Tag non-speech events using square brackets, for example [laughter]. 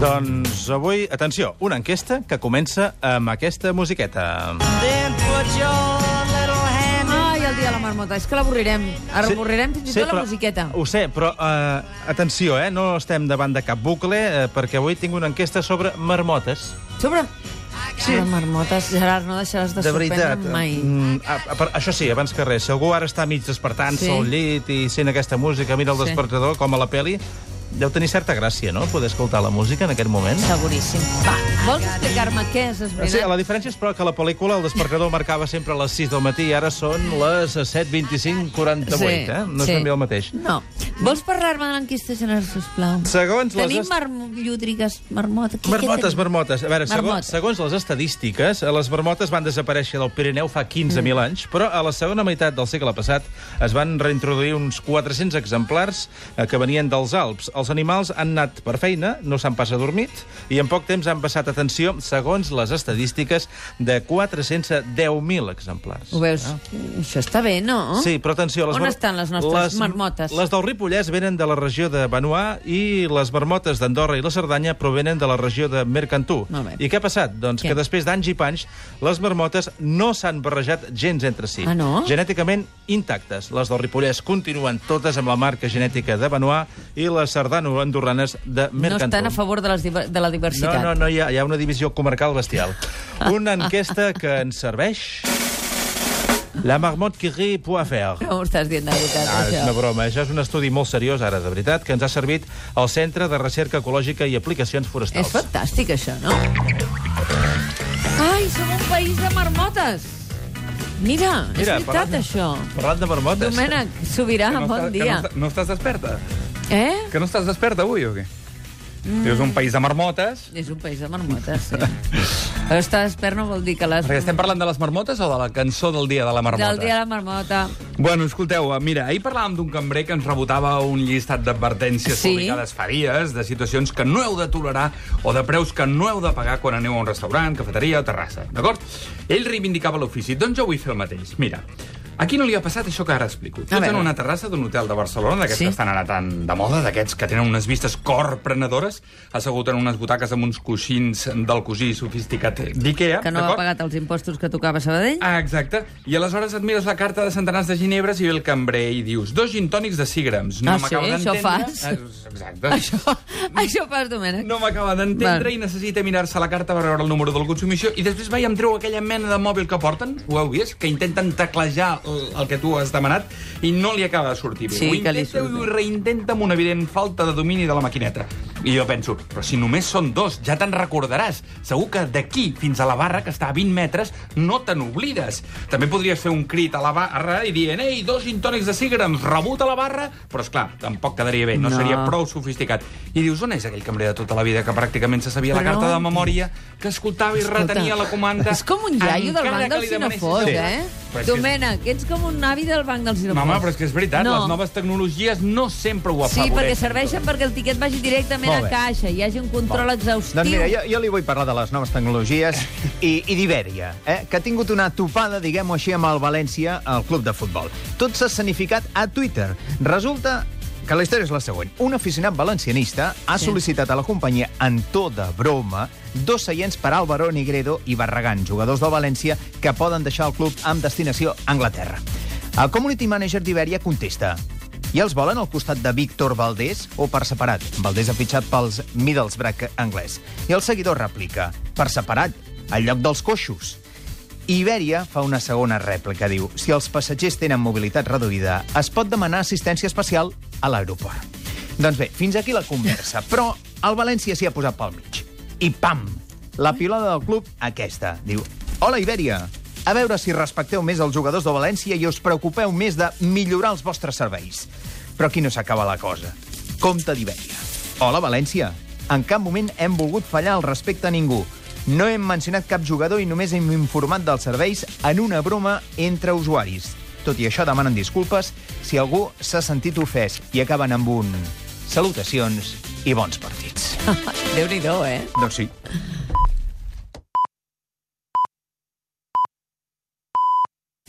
Doncs avui, atenció, una enquesta que comença amb aquesta musiqueta. Ai, el dia de la marmota. És que l'avorrirem. Avorrirem fins i tot la musiqueta. Ho sé, però uh, atenció, eh? no estem davant de cap bucle, eh, perquè avui tinc una enquesta sobre marmotes. Sobre... Sí. Les marmotes, Gerard, no deixaràs de, De veritat. mai. Mm, a, a, per, això sí, abans que res, si algú ara està mig despertant-se Sí. al llit i sent aquesta música, mira el Sí. despertador, com a la peli, deu tenir certa gràcia, no?, poder escoltar la música en aquest moment. Seguríssim. Va, vols explicar-me què és Sí, esbrinat? la diferència és, però, que a la pel·lícula el despertador marcava sempre a les 6 del matí i ara són les 7.25.48, Sí, eh? No sí. és ben bé el mateix. No. Vols parlar-me de l'enquista, Gerard, sisplau? Segons les... Tenim est- marmllúdrigues, marmota... Què- què Marmotes, tenim? marmotes. A veure, segons, Marmota. segons les estadístiques, eh, les marmotes van desaparèixer del Pirineu fa 15.000 Mm. anys, però a la segona meitat del segle passat es van reintroduir uns 400 exemplars eh, que venien dels Alps. Els animals han anat per feina, no s'han pas adormit, i en poc temps han passat, atenció, segons les estadístiques, de 410.000 exemplars. Ho veus? Això està bé, no? Sí, però atenció... Les On mar- estan les nostres marmotes? Les del Ripollès venen de la regió de Benoit i les marmotes d'Andorra i la Cerdanya provenen de la regió de Mercantú. I què ha passat? Doncs Què? que després d'anys i panys, les marmotes no s'han barrejat gens entre si. Ah, no? Genèticament intactes. Les del Ripollès continuen totes amb la marca genètica de Benoit i les sardano-andorranes de No Mercantú. estan a favor de, les, de la No, diversitat. no, no, hi ha, hi ha una divisió comarcal bestial. [laughs] Una enquesta que ens serveix... La marmotte qui rit pour faire. No ho estàs dient de veritat, Ah, és això. una broma. Això és un estudi molt seriós, ara, de veritat, que ens ha servit al Centre de Recerca Ecològica i Aplicacions És Forestals. fantàstic, això, no? Ai, som un país de marmotes! Mira, és Mira, veritat, parlant això. Parlant de marmotes. Domènec, Sobirà, no, bon estàs- dia. Que no, estàs- no estàs desperta? Eh? Que no estàs desperta avui o què? Mm. Dius un país de marmotes. És un país de marmotes, sí. [laughs] Però estar despert no vol dir que les... Perquè estem parlant de les marmotes o de la cançó del dia de la marmota? Del dia de la marmota. Bueno, escolteu, eh, mira, ahir parlàvem d'un cambrer que ens rebotava un llistat d'advertències Sí. publicades fa dies, de situacions que no heu de tolerar o de preus que no heu de pagar quan aneu a un restaurant, cafeteria o terrassa, d'acord? Ell reivindicava l'ofici, doncs jo vull fer el mateix. Mira, a qui no li ha passat això que ara explico? Tu ets en una terrassa d'un hotel de Barcelona, d'aquests Sí. que estan ara tan de moda, d'aquests que tenen unes vistes corprenedores, assegut en unes butaques amb uns coixins del cosí sofisticat d'Ikea, Que no ha pagat els impostos que tocava Sabadell. Ah, exacte. I aleshores et mires la carta de centenars de ginebres i ve el cambrer i dius dos gin tònics de 6 grams. No Ah, sí? Això fas? Ah, Exacte. Això, això fas, Domènec. No m'acaba d'entendre i necessita mirar-se la carta per veure el número de la consumició i després va i em treu aquella mena de mòbil que porten, ho heu vist? Que intenten teclejar el, que tu has demanat i no li acaba de sortir bé. Sí, ho intenta i ho reintenta amb una evident falta de domini de la maquineta. I jo penso, però si només són dos, ja te'n recordaràs. Segur que d'aquí fins a la barra, que està a 20 metres, no te n'oblides. També podries fer un crit a la barra i dient ei, dos intònics de 6 grams, rebut a la barra, però és clar, tampoc quedaria bé, no, No. seria prou sofisticat. I dius, on és aquell cambrer de tota la vida que pràcticament se sabia la Però- carta de memòria, que escoltava i Escolta, retenia la comanda... És com un iaio del banc del Cinefós, eh? Però que és- Domènec, ets com un avi del banc del Cinefós. Mama, però és que és veritat, No. les noves tecnologies no sempre ho Sí, afavoreixen. perquè serveixen perquè el tiquet vagi directament Molt bé. caixa hi hagi un control exhaustiu. Doncs mira, jo, jo li vull parlar de les noves tecnologies [laughs] i, i d'Ibèria, eh, que ha tingut una topada, diguem-ho així, amb el València, al club de futbol. Tot s'ha escenificat a Twitter. Resulta que la història és la següent. Un aficionat valencianista ha Sí. sol·licitat a la companyia, en to de broma, dos seients per Álvaro Negredo i Barragán, jugadors del València, que poden deixar el club amb destinació a Anglaterra. El community manager d'Ibèria contesta i els volen al costat de Víctor Valdés o per separat? Valdés ha fitxat pels Middlesbrough anglès. I el seguidor replica, per separat, al lloc dels coixos. Ibèria fa una segona rèplica, diu, si els passatgers tenen mobilitat reduïda, es pot demanar assistència especial a l'aeroport. Doncs bé, fins aquí la conversa, [laughs] però el València s'hi ha posat pel mig. I pam! La pilota del club, aquesta. Diu, hola Ibèria, a veure si respecteu més els jugadors de València i us preocupeu més de millorar els vostres serveis. Però aquí no s'acaba la cosa. Compte d'Ibèria. Hola, València. En cap moment hem volgut fallar al respecte a ningú. No hem mencionat cap jugador i només hem informat dels serveis en una broma entre usuaris. Tot i això, demanen disculpes si algú s'ha sentit ofès i acaben amb un... Salutacions i bons partits. [laughs] Déu-n'hi-do, eh? Doncs sí.